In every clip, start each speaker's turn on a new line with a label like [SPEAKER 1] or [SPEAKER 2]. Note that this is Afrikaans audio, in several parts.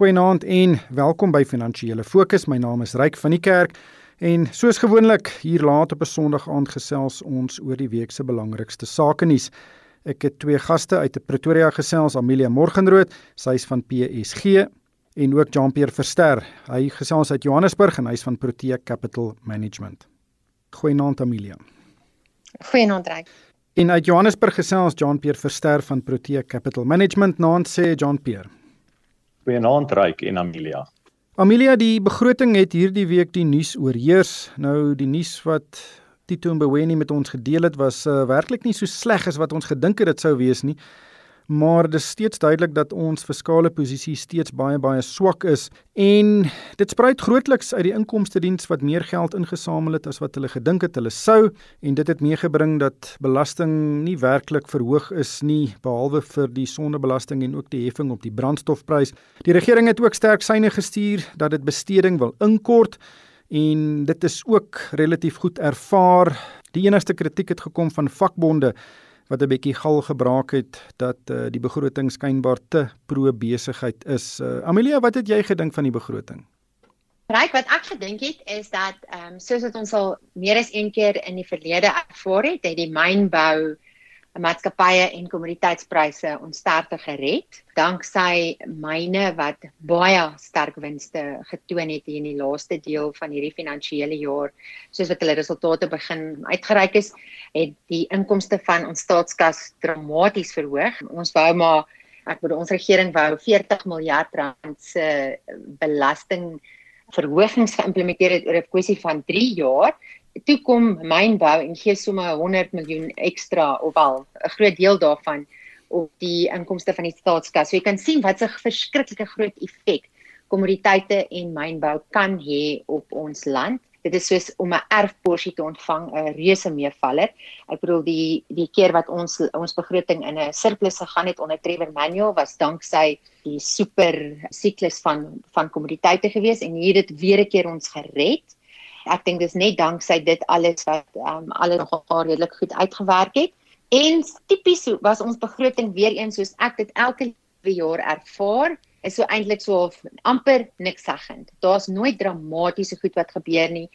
[SPEAKER 1] Goeienaand en welkom by Finansiële Fokus. My naam is Ryk van die Kerk en soos gewoonlik hier laat op 'n Sondag aand gesels ons oor die week se belangrikste sake nuus. Ek het twee gaste uit Pretoria gesels, Amelia Morgenrood, sy is van PSG en ook Jean-Pierre Verster. Hy gesels uit Johannesburg en hy's van Protea Capital Management. Goeienaand Amelia.
[SPEAKER 2] Goeienaand Ryk.
[SPEAKER 1] En uit Johannesburg gesels Jean-Pierre Verster van Protea Capital Management. Naand sê Jean-Pierre.
[SPEAKER 3] Goeienaand Ryk en Amelia.
[SPEAKER 1] Amelia, die begroting het hierdie week die nuus oorheers. Nou die nuus wat Tito Mboweni met ons gedeel het was uh, werklik nie so sleg as wat ons gedink het dit sou wees nie maar dit is steeds duidelik dat ons fiskale posisie steeds baie baie swak is en dit spruit grootliks uit die inkomste diens wat meer geld ingesamel het as wat hulle gedink het hulle sou en dit het meegebring dat belasting nie werklik verhoog is nie behalwe vir die sondebelasting en ook die heffing op die brandstofprys. Die regering het ook sterk syne gestuur dat dit besteding wil inkort en dit is ook relatief goed ervaar. Die enigste kritiek het gekom van vakbonde wat 'n bietjie gal gebraak het dat uh, die begroting skynbaar te pro besigheid is. Uh, Amelia, wat het jy gedink van die begroting?
[SPEAKER 2] Ryk, wat ek gedink het is dat ehm um, soos wat ons al meer as een keer in die verlede ervaar het, het die mynbou maatskappye en kommoditeitspryse ons sterkte gered danksy myne wat baie sterk winste getoon het in die laaste deel van hierdie finansiële jaar. Soos wat hulle resultate begin uitgereik is het die inkomste van ons staatskas dramaties verhoog. Ons wou maar ek bedoel ons regering wou 40 miljard rand se belasting verhogings geïmplementeer het oor 'n kwessie van 3 jaar toe kom mynbou en gee sommer 100 miljoen ekstra of al 'n groot deel daarvan op die inkomste van die staatskas. So jy kan sien wat 'n verskriklike groot effek kommoditeite en mynbou kan hê op ons land. Dit is soos om 'n erfporsie te ontvang, 'n reuse meevaller. Ek bedoel die die keer wat ons ons begroting in 'n surplus gegaan het onder Trevor Manuel was danksy die super siklus van van kommoditeite gewees en hier het weer 'n keer ons gered ek dink dis net danksy dit alles wat ehm um, alles nogal redelik goed uitgewerk het. En tipies was ons begroting weer eens soos ek dit elke jaar ervaar, is so eintlik so of amper niks seggend. Daar's nooit dramatiese goed wat gebeur nie.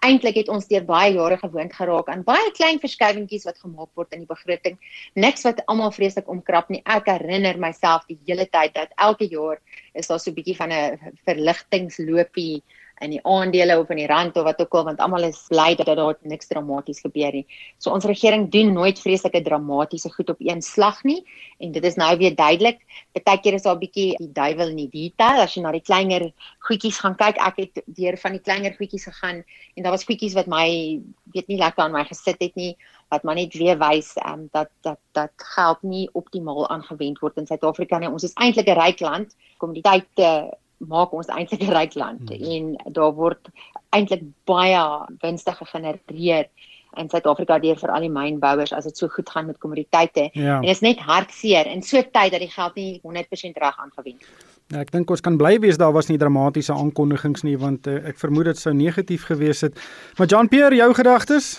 [SPEAKER 2] Eintlik het ons deur baie jare gewoond geraak aan baie klein verskywingkies wat gemaak word in die begroting. Niks wat almal vreeslik omkrap nie. Ek herinner myself die hele tyd dat elke jaar is daar so 'n bietjie van 'n verligtingslopie in die aandele of in die rand of wat ook al want almal is bly dat daar niks dramaties gebeur nie. So ons regering doen nooit vreeslike dramatiese goed op een slag nie en dit is nou weer duidelik. Partykeer is daar 'n bietjie die duiwel in die detail as jy na die kleiner goedjies gaan kyk. Ek het deur van die kleiner goedjies gegaan en daar was goedjies wat my weet nie lekker aan my gesit het nie wat maar net weer wys um, dat dat dat geld nie optimaal aangewend word in Suid-Afrika nie. Ons is eintlik 'n ryk land. Kommoditeite maak ons eintlik 'n ryk land hmm. en daar word eintlik baie winste gegenereer in Suid-Afrika deur vir al die mynbouers as dit so goed gaan met kommoditeite. Ja. En dit is net hartseer in so tyd dat die geld nie 100% reg aangewend word.
[SPEAKER 1] Ja, ek dink ons kan bly wees daar was nie dramatiese aankondigings nie want uh, ek vermoed dit sou negatief gewees het. Maar Jean Pierre, jou gedagtes?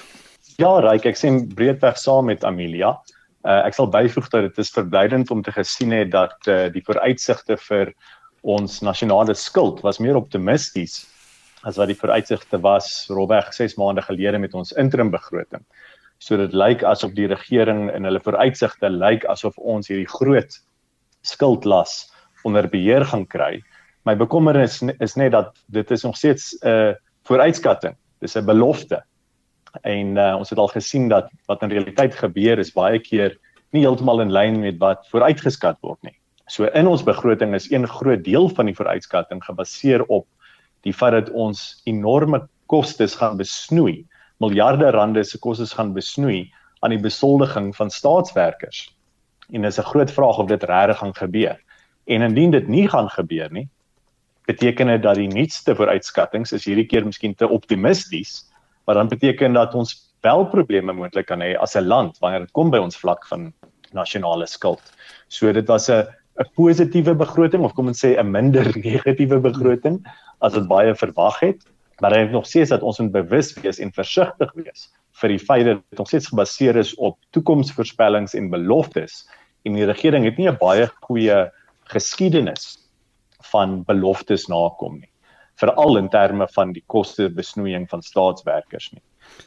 [SPEAKER 3] Ja, Ryk, ek sien breedweg saam met Amelia. Uh, ek sal byvoeg dat dit is verblydend om te gesien het dat uh, die vooruitsigte vir ons nasionale skuld was meer optimisties as wat die vooruitsigte was robweg 6 maande gelede met ons interim begroting. So dit lyk asof die regering in hulle vooruitsigte lyk asof ons hierdie groot skuldlas onder beheer gaan kry. My bekommernis is, is net dat dit is nog steeds 'n uh, vooruitskatting. Dis 'n belofte. En uh, ons het al gesien dat wat in realiteit gebeur is baie keer nie heeltemal in lyn met wat vooruitgeskat word nie. So in ons begroting is een groot deel van die vooruitskatting gebaseer op die feit dat ons enorme kostes gaan besnoei, miljarde rande se kostes gaan besnoei aan die besoldiging van staatswerkers. En dis 'n groot vraag of dit regtig gaan gebeur. En indien dit nie gaan gebeur nie, beteken dit dat die nuutste vooruitskattinge is hierdie keer miskien te optimisties, maar dan beteken dat ons wel probleme moontlik kan hê as 'n land wanneer dit kom by ons vlak van nasionale skuld. So dit was 'n 'n positiewe begroting of kom ons sê 'n minder negatiewe begroting as wat baie verwag het. Maar hy het nog steeds dat ons moet bewus wees en versigtig wees vir die feit dat dit nog steeds gebaseer is op toekomsvoorspellings en beloftes en die regering het nie 'n baie goeie geskiedenis van beloftes nakom nie veral in terme van die koste besnoeiing van staatswerkers nie.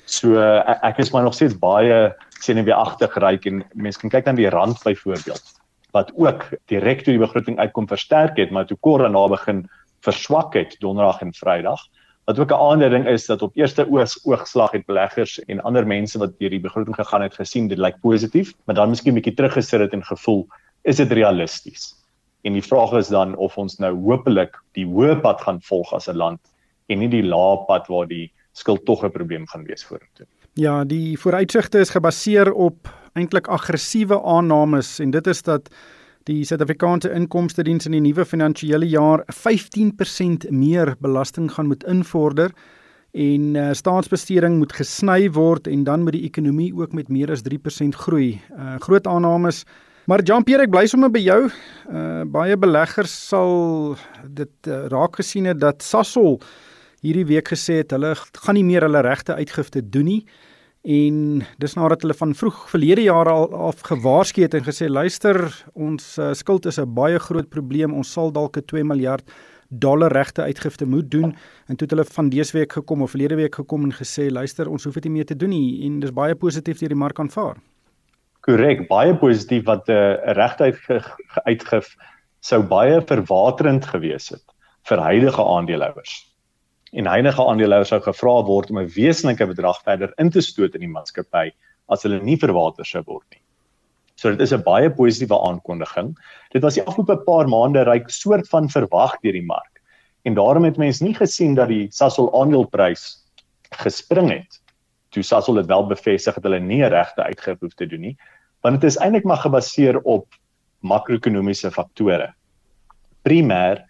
[SPEAKER 3] So ek is maar nog steeds baie senuweeagtig ryk en mense kan kyk aan die rand byvoorbeeld wat ook direk toe die begroting uitkom versterk het maar toe korona begin verswak het donderdag en vrydag wat ook 'n aandering is dat op eerste oog oogslag het beleggers en ander mense wat deur die begroting gegaan het gesien dit lyk positief maar dan miskien 'n bietjie teruggesit het en gevoel is dit realisties En die vraag is dan of ons nou hopelik die hoë pad gaan volg as 'n land en nie die lae pad waar die skuld tog 'n probleem gaan wees vorentoe.
[SPEAKER 1] Ja, die vooruitsigte is gebaseer op eintlik aggressiewe aannames en dit is dat die Suid-Afrikaanse inkomste diens in die nuwe finansiële jaar 15% meer belasting gaan moet invorder en uh, staatsbesteding moet gesny word en dan moet die ekonomie ook met meer as 3% groei. Uh, groot aannames Maar Jean-Pierre, ek bly sommer by jou. Uh baie beleggers sal dit uh, raak gesien het dat Sasol hierdie week gesê het hulle gaan nie meer hulle regte uitgifte doen nie. En dis nadat hulle van vroeg verlede jare al af gewaarsku het en gesê luister, ons uh, skuld is 'n baie groot probleem. Ons sal dalk 'n 2 miljard dollar regte uitgifte moet doen en toe het hulle van dese week gekom of verlede week gekom en gesê luister ons hoef dit nie meer te doen nie en dis baie positief deur die mark aanvaar.
[SPEAKER 3] Korrek, baie positief wat 'n uh, regtheid uitgif sou baie verwaterend gewees het vir huidige aandeelhouers. En huidige aandeelhouers sou gevra word om 'n wesenlike bedrag verder in te stoot in die maatskappy as hulle nie verwater sou word nie. So dit is 'n baie positiewe aankondiging. Dit was die afgelope paar maande ryk soort van verwag deur die mark. En daarom het mense nie gesien dat die Sasol aandeleprys gespring het toe Sasol dit wel bevestig dat hulle nie regte uitgif hoef te doen nie, want dit is eintlik maar gebaseer op makro-ekonomiese faktore. Primêr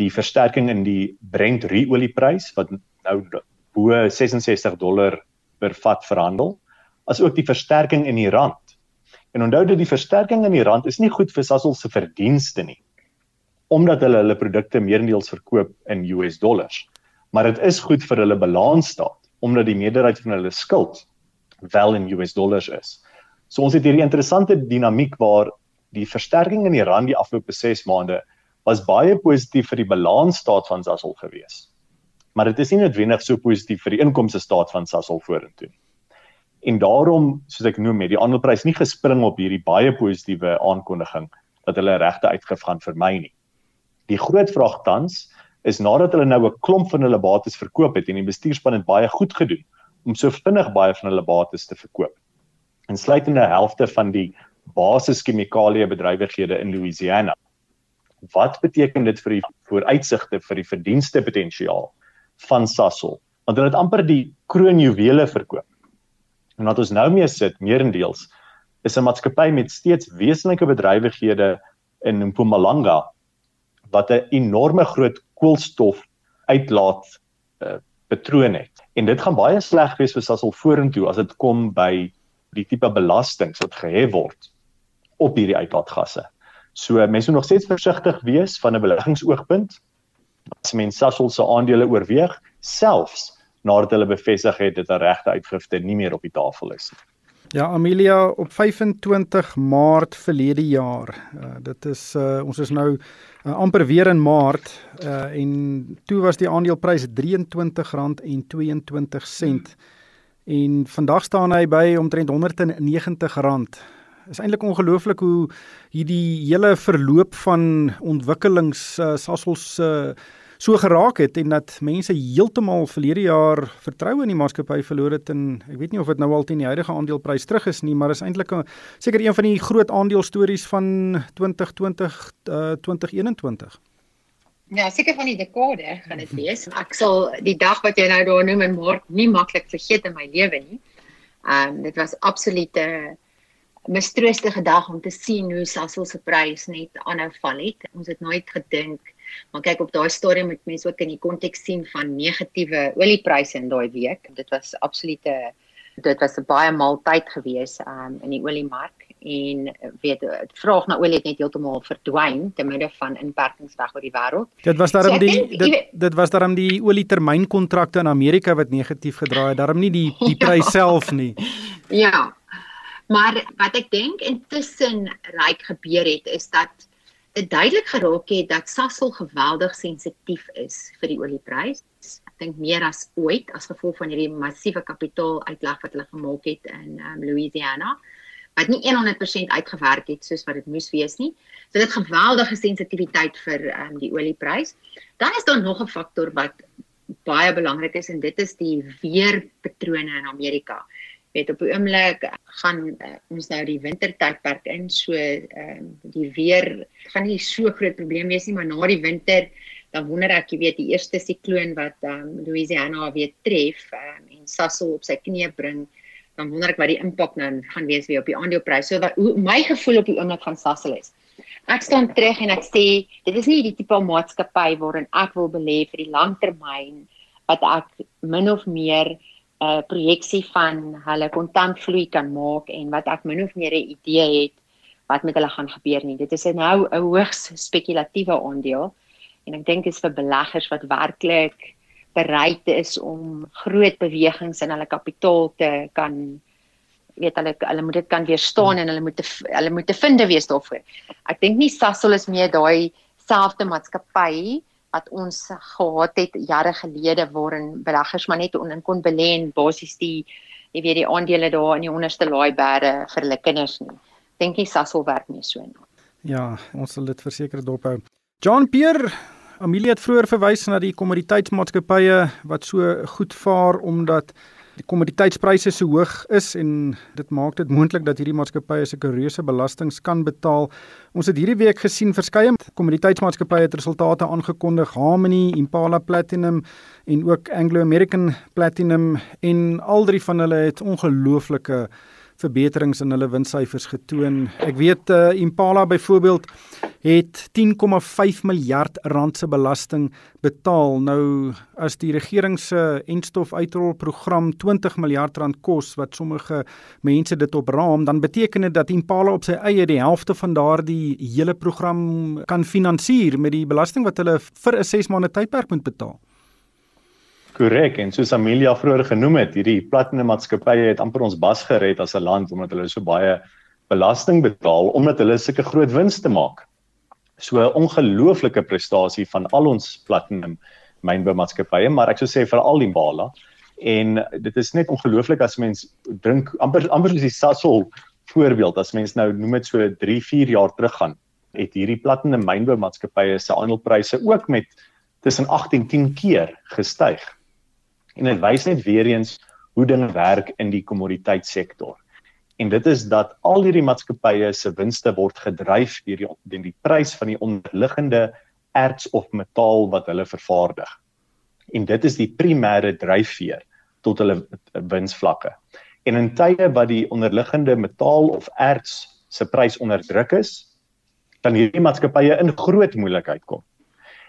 [SPEAKER 3] die versterking in die Brent ruolieprys wat nou bo 66 dollar per vat verhandel, asook die versterking in die rand. En onthou dat die versterking in die rand is nie goed vir Sasol se verdienste nie, omdat hulle hulle produkte meerendeels verkoop in US dollars. Maar dit is goed vir hulle balansstaat omdat die meerderheid van hulle skuld wel in US dollars is. So ons het hierdie interessante dinamiek waar die versterking in die rand die afgelope 6 maande was baie positief vir die balansstaat van Sasol gewees. Maar dit is nie noodwendig so positief vir die inkomste staat van Sasol vorentoe nie. En daarom, soos ek noem, het die aandeleprys nie gespring op hierdie baie positiewe aankondiging dat hulle regte uitgif gaan vermy nie. Die groot vraag tans is nadat hulle nou 'n klomp van hulle bates verkoop het en die bestuurspan het baie goed gedoen om so vinnig baie van hulle bates te verkoop. Insluitende helfte van die basischemikalie bedrywighede in Louisiana. Wat beteken dit vir die vooruitsigte vir die verdienste potensiaal van Sasol? Want hulle het amper die kroonjuwele verkoop. En wat ons nou mee sit, meerendeels, is 'n maatskappy met steeds wesenlike bedrywighede in Mpumalanga wat 'n enorme groot koolstof uitlaat uh, patroon het. En dit gaan baie sleg wees vir Sasol vorentoe as dit kom by die tipe belastings wat gehef word op hierdie uitlaatgasse. So mense moet nog steeds versigtig wees van 'n beleggingsoogpunt as mens Sasol se aandele oorweeg, selfs nadat hulle bevestig het dat 'n regte uitgifte nie meer op die tafel is nie.
[SPEAKER 1] Ja, Amelia op 25 Maart verlede jaar. Uh, dit is uh, ons is nou uh, amper weer in Maart uh, en toe was die aandeleprys R23.22 en vandag staan hy by omtrent R190. Is eintlik ongelooflik hoe hierdie hele verloop van ontwikkelings uh, Sasols uh, so geraak het en dat mense heeltemal verlede jaar vertroue in die maatskappy verloor het en ek weet nie of dit nou al teen die huidige aandeleprys terug is nie, maar is eintlik seker een van die groot aandelestories van 2020 uh, 2021.
[SPEAKER 2] Ja, seker van die dekade gaan dit wees. Ek sal die dag wat jy nou daar noem en maar nie maklik vergeet in my lewe nie. Ehm um, dit was absolute mistroostige dag om te sien hoe Sasol se prys net aanhou val het. Ons het nooit gedink Maar kyk op daai stadium moet mense ook in die konteks sien van negatiewe oliepryse in daai week. Dit was absolute dit was 'n baie mal tyd gewees um, in die oliemark en weet die vraag na olie het net heeltemal verdwyn te midde van inperkings weg oor die wêreld.
[SPEAKER 1] Dit was daarom so, die denk, dit, dit was daarom die olietermynkontrakte in Amerika wat negatief gedraai het, daarom nie die die ja. prys self nie.
[SPEAKER 2] Ja. Maar wat ek dink intussen ryk gebeur het is dat dit duidelik geraak het dat Sasol geweldig sensitief is vir die olieprys. Ek dink meer as ooit as gevolg van hierdie massiewe kapitaaluitlag wat hulle gemaak het in um, Louisiana wat nie 100% uitgewerk het soos wat dit moes wees nie. So dit geweldige sensitiwiteit vir um, die olieprys. Dan is daar nog 'n faktor wat baie belangrik is en dit is die weerpatrone in Amerika weet op die oomblik gaan uh, ons nou die wintertydperk in so ehm uh, die weer gaan nie so groot probleem wees nie maar na die winter dan wonder ek jy weet die eerste sikloon wat ehm um, Louisiana weer tref um, en Sasol op sy knie bring dan wonder ek wat die impak nou gaan wees weer op die aandelepryse so wat hoe my gevoel op die oomblik van Sasol is ek staan terug en ek sê dit is nie die tipe maatskappy waarin ek wil belê vir die langtermyn wat ek min of meer 'n uh, projeksie van hulle kontantvloei kan maak en wat ek min of meer 'n idee het wat met hulle gaan gebeur nie. Dit is nou 'n hoogs spekulatiewe aandeel en ek dink dit is vir beleggers wat werklik bereid is om groot bewegings in hulle kapitaal te kan weet hulle hulle moet dit kan weerstaan en hulle moet te, hulle moet te vind wees daarvoor. Ek dink nie Sasol is meer daai selfde maatskappy wat ons gehad het jare gelede waarin beleggers maar net onin kon belê en basies die jy weet die aandele daar in die onderste laaiberge vir hulle kinders nie. Dink jy Sasol werk nie so nie.
[SPEAKER 1] Ja, ons sal dit verseker dophou. John Pierre Amelia het vroeër verwys na die kommoditeitsmaatskappye wat so goed vaar omdat die kommoditeitspryse so hoog is en dit maak dit moontlik dat hierdie maatskappye sulke reuse belastings kan betaal. Ons het hierdie week gesien verskeie kommoditeitsmaatskappye het resultate aangekondig, Harmony, Impala Platinum en ook Anglo American Platinum en al drie van hulle het ongelooflike verbeterings in hulle winssyfers getoon. Ek weet uh, Impala byvoorbeeld het 10,5 miljard rand se belasting betaal. Nou as die regering se enstof uitrol program 20 miljard rand kos wat sommige mense dit opraam, dan beteken dit dat Impala op sy eie die helfte van daardie hele program kan finansier met die belasting wat hulle vir 'n 6 maande tydperk moet betaal.
[SPEAKER 3] Korrek en soos Amelia vroeër genoem het, hierdie platinum maatskappye het amper ons bas gered as 'n land omdat hulle so baie belasting betaal omdat hulle sulke groot winste maak. So 'n ongelooflike prestasie van al ons platinum mynboumaatskappye, maar ek sou sê veral Bala. En dit is net ongelooflik as mens drink amper amper soos die Sasol voorbeeld as mens nou noem dit so 3, 4 jaar terug gaan, het hierdie platinum mynboumaatskappye se aandelepryse ook met tussen 8 en 10 keer gestyg. En dit wys net weer eens hoe dinge werk in die kommoditeitssektor. En dit is dat al hierdie maatskappye se winste word gedryf deur die deur die prys van die onderliggende erts of metaal wat hulle vervaardig. En dit is die primêre dryfveer tot hulle winsvlakke. En in tye wat die onderliggende metaal of erts se prys onder druk is, dan hierdie maatskappye in groot moeilikheid kom.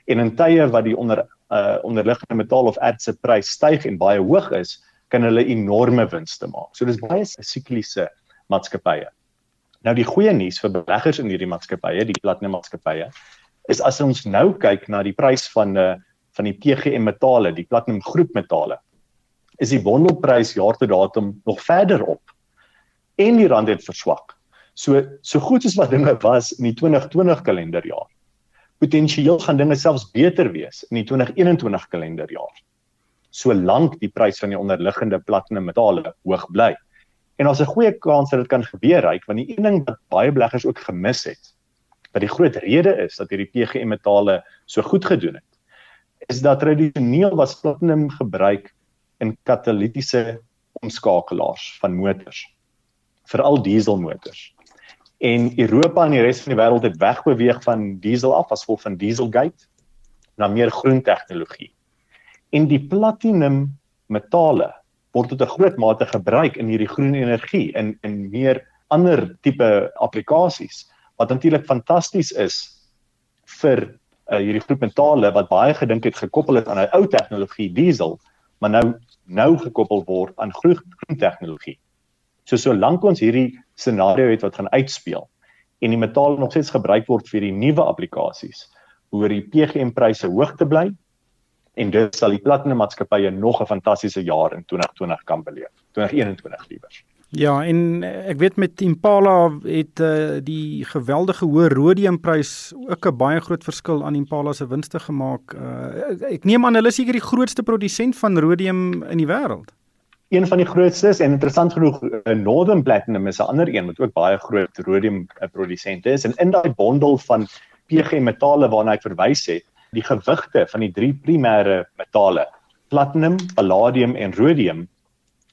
[SPEAKER 3] En in tye wat die onder uh onderliggende metaal of erts se prys styg en baie hoog is, kan hulle enorme winste maak. So dis baie sikliese maatskappye. Nou die goeie nuus vir beleggers in hierdie maatskappye, die platinum maatskappye, is as ons nou kyk na die prys van uh van die PGM metale, die platinum groep metale, is die bondelprys jaar tot datum nog verder op. En die rand het verswak. So so goed as wat dinge was in die 2020 kalenderjaar potensieel gaan dinge selfs beter wees in die 2021 kalenderjaar. Solank die prys van die onderliggende platinum metale hoog bly. En daar's 'n goeie kans dat dit kan gebeur, ryk, want die een ding wat baie beleggers ook gemis het, wat die groot rede is dat hierdie PGM metale so goed gedoen het, is dat tradisioneel was platinum gebruik in katalitiese omskakelaars van motors, veral dieselmotors en Europa en die res van die wêreld het wegbeweeg van diesel af as gevolg van dieselgate na meer groen tegnologie. En die platinum metale word tot 'n groot mate gebruik in hierdie groen energie in in meer ander tipe applikasies wat natuurlik fantasties is vir uh, hierdie groep metale wat baie gedink het gekoppel het aan 'n ou tegnologie diesel maar nou nou gekoppel word aan groen tegnologie. So solank ons hierdie scenario het wat gaan uitspeel en die metaal nog steeds gebruik word vir die nuwe applikasies, hoor die PGM pryse hoog te bly en dit sal die platinum maatskappye nog 'n fantastiese jaar in 2020 kan beleef. 2021 liewers.
[SPEAKER 1] Ja, en ek weet met Impala het uh, die geweldige hoë rhodiumprys ook 'n baie groot verskil aan Impala se winste gemaak. Uh, ek neem aan hulle is seker die grootste produsent van rhodium in die wêreld
[SPEAKER 3] een van die grootstes en interessant genoeg eh, Northern Platinum is 'n ander een wat ook baie groot rhodium eh, produsent is en in daai bondel van PG metale waarna ek verwys het, die gewigte van die drie primêre metale, platinum, palladium en rhodium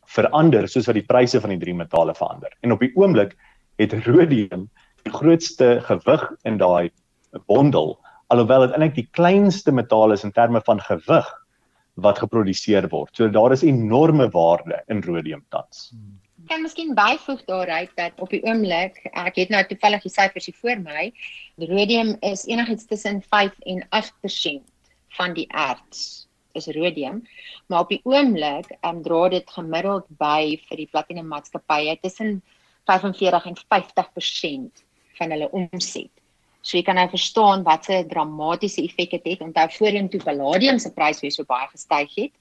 [SPEAKER 3] verander soos wat die pryse van die drie metale verander. En op die oomblik het rhodium die grootste gewig in daai bondel alhoewel dit eintlik die kleinste metaal is in terme van gewig wat geproduseer word. So daar is enorme waarde in rhodium tans.
[SPEAKER 2] Ek kan miskien byvoeg daaruit dat op die oomblik, ek het nou toevallig die syfers hier voor my, rhodium is enigiets tussen 5 en 8% van die erts is rhodium, maar op die oomblik um, dra dit gemiddeld by vir die platinum maatskappye tussen 45 en 50% van hulle omset. So jy kan nou verstaan wat 'n dramatiese effek dit het. Onthou voorheen toe palladium se prys weer so baie gestyg het,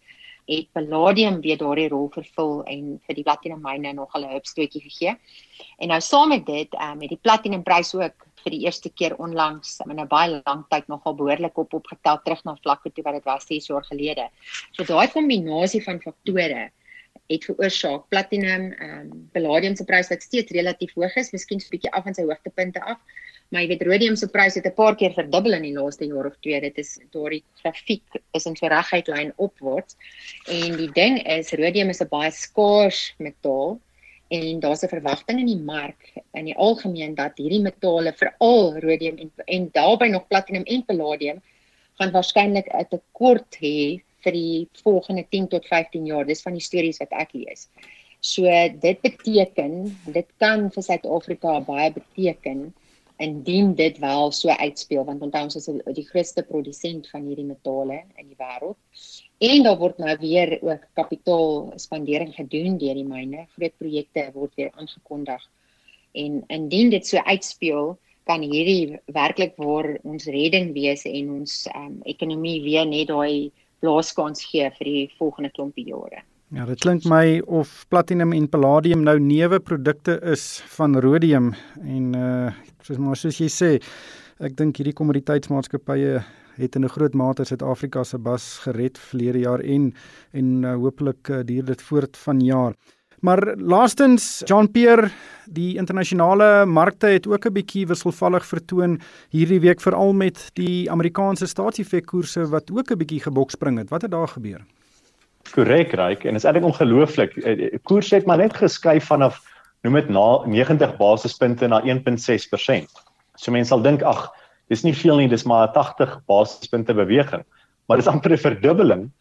[SPEAKER 2] het palladium weer daardie rol vervul en vir die platinum myne nog 'n hupstootjie gegee. En nou saam met dit, ehm um, het die platinum prys ook vir die eerste keer onlangs in 'n baie lang tyd nogal behoorlik op opgetel terug na vlakke toe wat dit was 6 jaar gelede. So daai kombinasie van faktore het veroorsaak platinum ehm um, palladium se prys wat steeds relatief hoog is, miskien 'n bietjie af van sy hoogtepunte af, Maar jy weet rhodium se prys het 'n paar keer verdubbel in die laaste jaar of twee. Dit is daardie grafiek is in so reguit lyn opwaarts. En die ding is rhodium is 'n baie skaars metaal en daar's 'n verwagting in die mark in die algemeen dat hierdie metale veral rhodium en en daarbey nog platinum en palladium gaan waarskynlik 'n tekort hê vir die volgende 10 tot 15 jaar. Dis van die stories wat ek lees. So dit beteken, dit kan vir Suid-Afrika baie beteken indien dit wel so uitspeel want onthou ons is die grootste produsent van hierdie metale in die wêreld. En daar word nou weer ook kapitaalspandering gedoen deur die myne. Groot projekte word weer aangekondig. En indien dit so uitspeel, kan hierdie werklik waar ons redding wees en ons um, ekonomie weer net daai blaaskans gee vir die volgende klompie jare.
[SPEAKER 1] Ja, dit klink my of platinum en palladium nou neuwe produkte is van rhodium en uh soos maar soos jy sê, ek dink hierdie kommoditeitsmaatskappye het in 'n groot mate Suid-Afrika se bas gered verlede jaar en en uh, hopelik uh, duur dit voort vanjaar. Maar laastens John Pierre, die internasionale markte het ook 'n bietjie wisselvallig vertoon hierdie week veral met die Amerikaanse staatsefekkoerse wat ook 'n bietjie gebokspring het. Wat het daar gebeur?
[SPEAKER 3] Korrek ryk en dit is eintlik ongelooflik. Eh, die koers het maar net geskuif vanaf noem dit na 90 basispunte na 1.6%. So mense sal dink ag, dis nie veel nie, dis maar 80 basispunte beweging. Maar dis amper 'n verdubbeling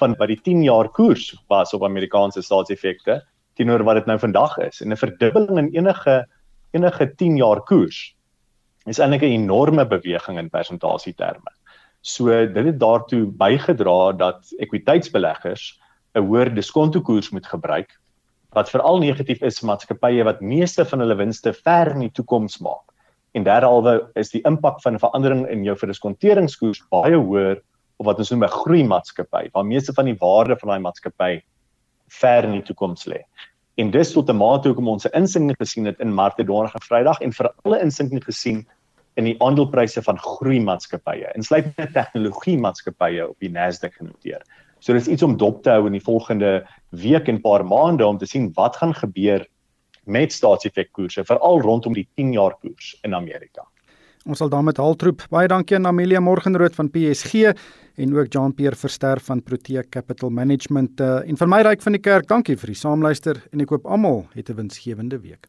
[SPEAKER 3] van wat die 10 jaar koers was op Amerikaanse staatseffekte teenoor wat dit nou vandag is. En 'n verdubbeling in enige enige 10 jaar koers is eintlik 'n enorme beweging in persentasieterme. So dit het daartoe bygedra dat ekwiteitsbeleggers 'n hoër diskontokoers moet gebruik wat veral negatief is vir maatskappye wat meeste van hulle winste ver in die toekoms maak. En derhalwe is die impak van 'n verandering in jou verdiskonteringskoers baie hoër op wat ons noem 'n groei maatskappy, waar meeste van die waarde van daai maatskappy ver in die toekoms lê. En dis tot 'n mate hoekom ons 'n insinking gesien het in markte donderdag en Vrydag en vir alle insinking gesien in die aandelepryse van groei maatskappye, insluitende tegnologie maatskappye op die Nasdaq genoteer. So dis iets om dop te hou in die volgende week en paar maande om te sien wat gaan gebeur met staatseffekkoerse veral rondom die 10 jaar koers in Amerika.
[SPEAKER 1] Ons sal daarmee haltroep. Baie dankie aan Amelia Morgenrood van PSG en ook Jean-Pierre Verster van Protea Capital Management. Uh, en vir my ryk van die kerk, dankie vir die saamluister en ek hoop almal het 'n winsgewende week.